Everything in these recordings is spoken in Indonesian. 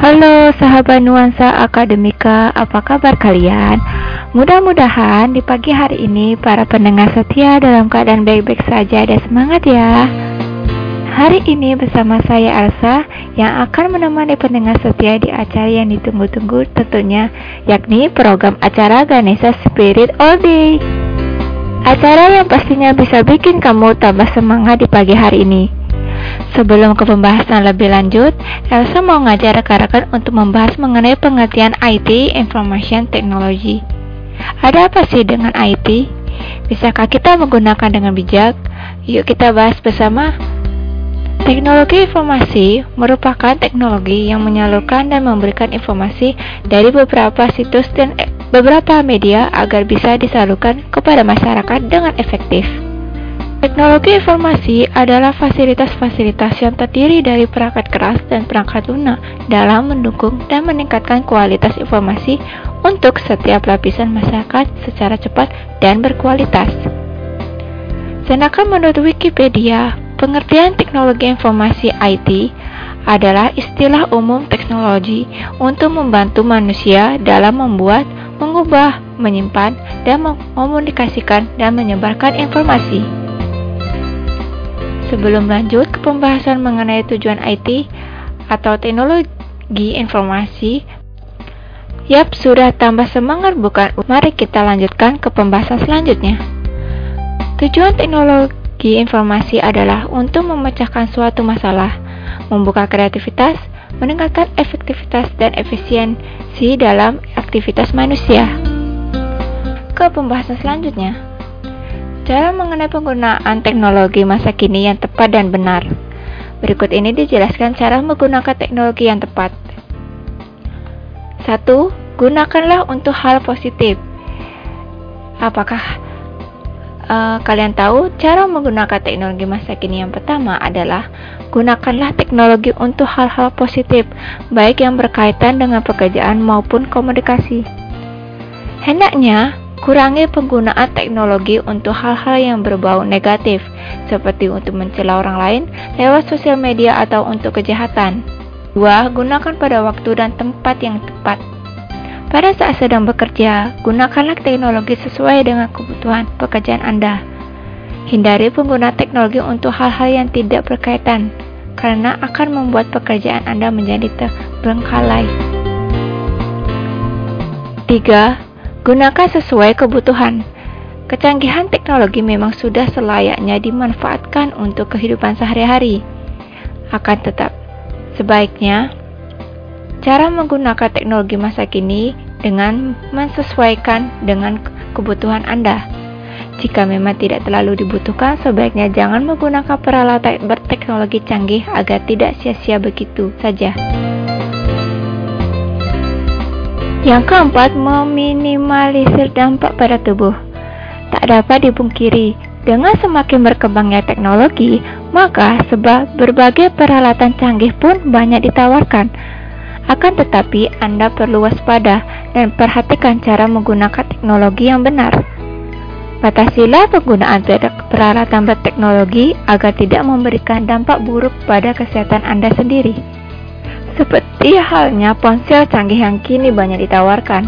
Halo sahabat Nuansa Akademika, apa kabar kalian? Mudah-mudahan di pagi hari ini para pendengar setia dalam keadaan baik-baik saja dan semangat ya. Hari ini bersama saya Elsa yang akan menemani pendengar setia di acara yang ditunggu-tunggu tentunya yakni program acara Ganesha Spirit All Day. Acara yang pastinya bisa bikin kamu tambah semangat di pagi hari ini. Sebelum ke pembahasan lebih lanjut, Elsa mau ngajak rekan-rekan untuk membahas mengenai pengertian IT Information Technology. Ada apa sih dengan IT? Bisakah kita menggunakan dengan bijak? Yuk kita bahas bersama. Teknologi informasi merupakan teknologi yang menyalurkan dan memberikan informasi dari beberapa situs dan beberapa media agar bisa disalurkan kepada masyarakat dengan efektif. Teknologi informasi adalah fasilitas-fasilitas yang terdiri dari perangkat keras dan perangkat lunak dalam mendukung dan meningkatkan kualitas informasi untuk setiap lapisan masyarakat secara cepat dan berkualitas. Sedangkan menurut Wikipedia, pengertian teknologi informasi IT adalah istilah umum teknologi untuk membantu manusia dalam membuat, mengubah, menyimpan, dan mengomunikasikan dan menyebarkan informasi. Sebelum lanjut ke pembahasan mengenai tujuan IT atau teknologi informasi, Yap, sudah tambah semangat bukan? Mari kita lanjutkan ke pembahasan selanjutnya. Tujuan teknologi informasi adalah untuk memecahkan suatu masalah, membuka kreativitas, meningkatkan efektivitas dan efisiensi dalam aktivitas manusia. Ke pembahasan selanjutnya. Cara mengenai penggunaan teknologi masa kini yang tepat dan benar. Berikut ini dijelaskan cara menggunakan teknologi yang tepat. 1. Gunakanlah untuk hal positif. Apakah uh, kalian tahu cara menggunakan teknologi masa kini yang pertama adalah gunakanlah teknologi untuk hal-hal positif, baik yang berkaitan dengan pekerjaan maupun komunikasi. Hendaknya Kurangi penggunaan teknologi untuk hal-hal yang berbau negatif, seperti untuk mencela orang lain lewat sosial media atau untuk kejahatan. 2. Gunakan pada waktu dan tempat yang tepat. Pada saat sedang bekerja, gunakanlah teknologi sesuai dengan kebutuhan pekerjaan Anda. Hindari penggunaan teknologi untuk hal-hal yang tidak berkaitan, karena akan membuat pekerjaan Anda menjadi terbengkalai. 3 Gunakan sesuai kebutuhan. Kecanggihan teknologi memang sudah selayaknya dimanfaatkan untuk kehidupan sehari-hari. Akan tetap, sebaiknya cara menggunakan teknologi masa kini dengan menyesuaikan dengan kebutuhan Anda. Jika memang tidak terlalu dibutuhkan, sebaiknya jangan menggunakan peralatan berteknologi canggih agar tidak sia-sia begitu saja. Yang keempat, meminimalisir dampak pada tubuh. Tak dapat dipungkiri, dengan semakin berkembangnya teknologi, maka sebab berbagai peralatan canggih pun banyak ditawarkan. Akan tetapi, Anda perlu waspada dan perhatikan cara menggunakan teknologi yang benar. Batasilah penggunaan peralatan berteknologi agar tidak memberikan dampak buruk pada kesehatan Anda sendiri. Seperti halnya ponsel canggih yang kini banyak ditawarkan.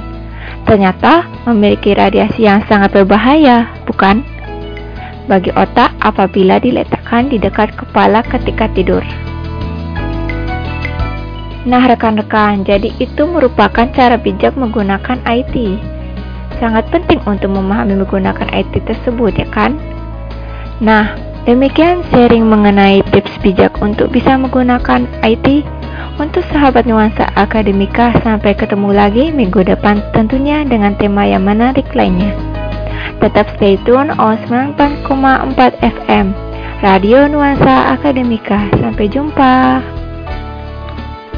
Ternyata memiliki radiasi yang sangat berbahaya, bukan? Bagi otak apabila diletakkan di dekat kepala ketika tidur. Nah rekan-rekan, jadi itu merupakan cara bijak menggunakan IT. Sangat penting untuk memahami menggunakan IT tersebut ya kan? Nah, demikian sharing mengenai tips bijak untuk bisa menggunakan IT. Untuk sahabat nuansa akademika, sampai ketemu lagi minggu depan tentunya dengan tema yang menarik lainnya. Tetap stay tune on 98,4 FM Radio Nuansa Akademika. Sampai jumpa.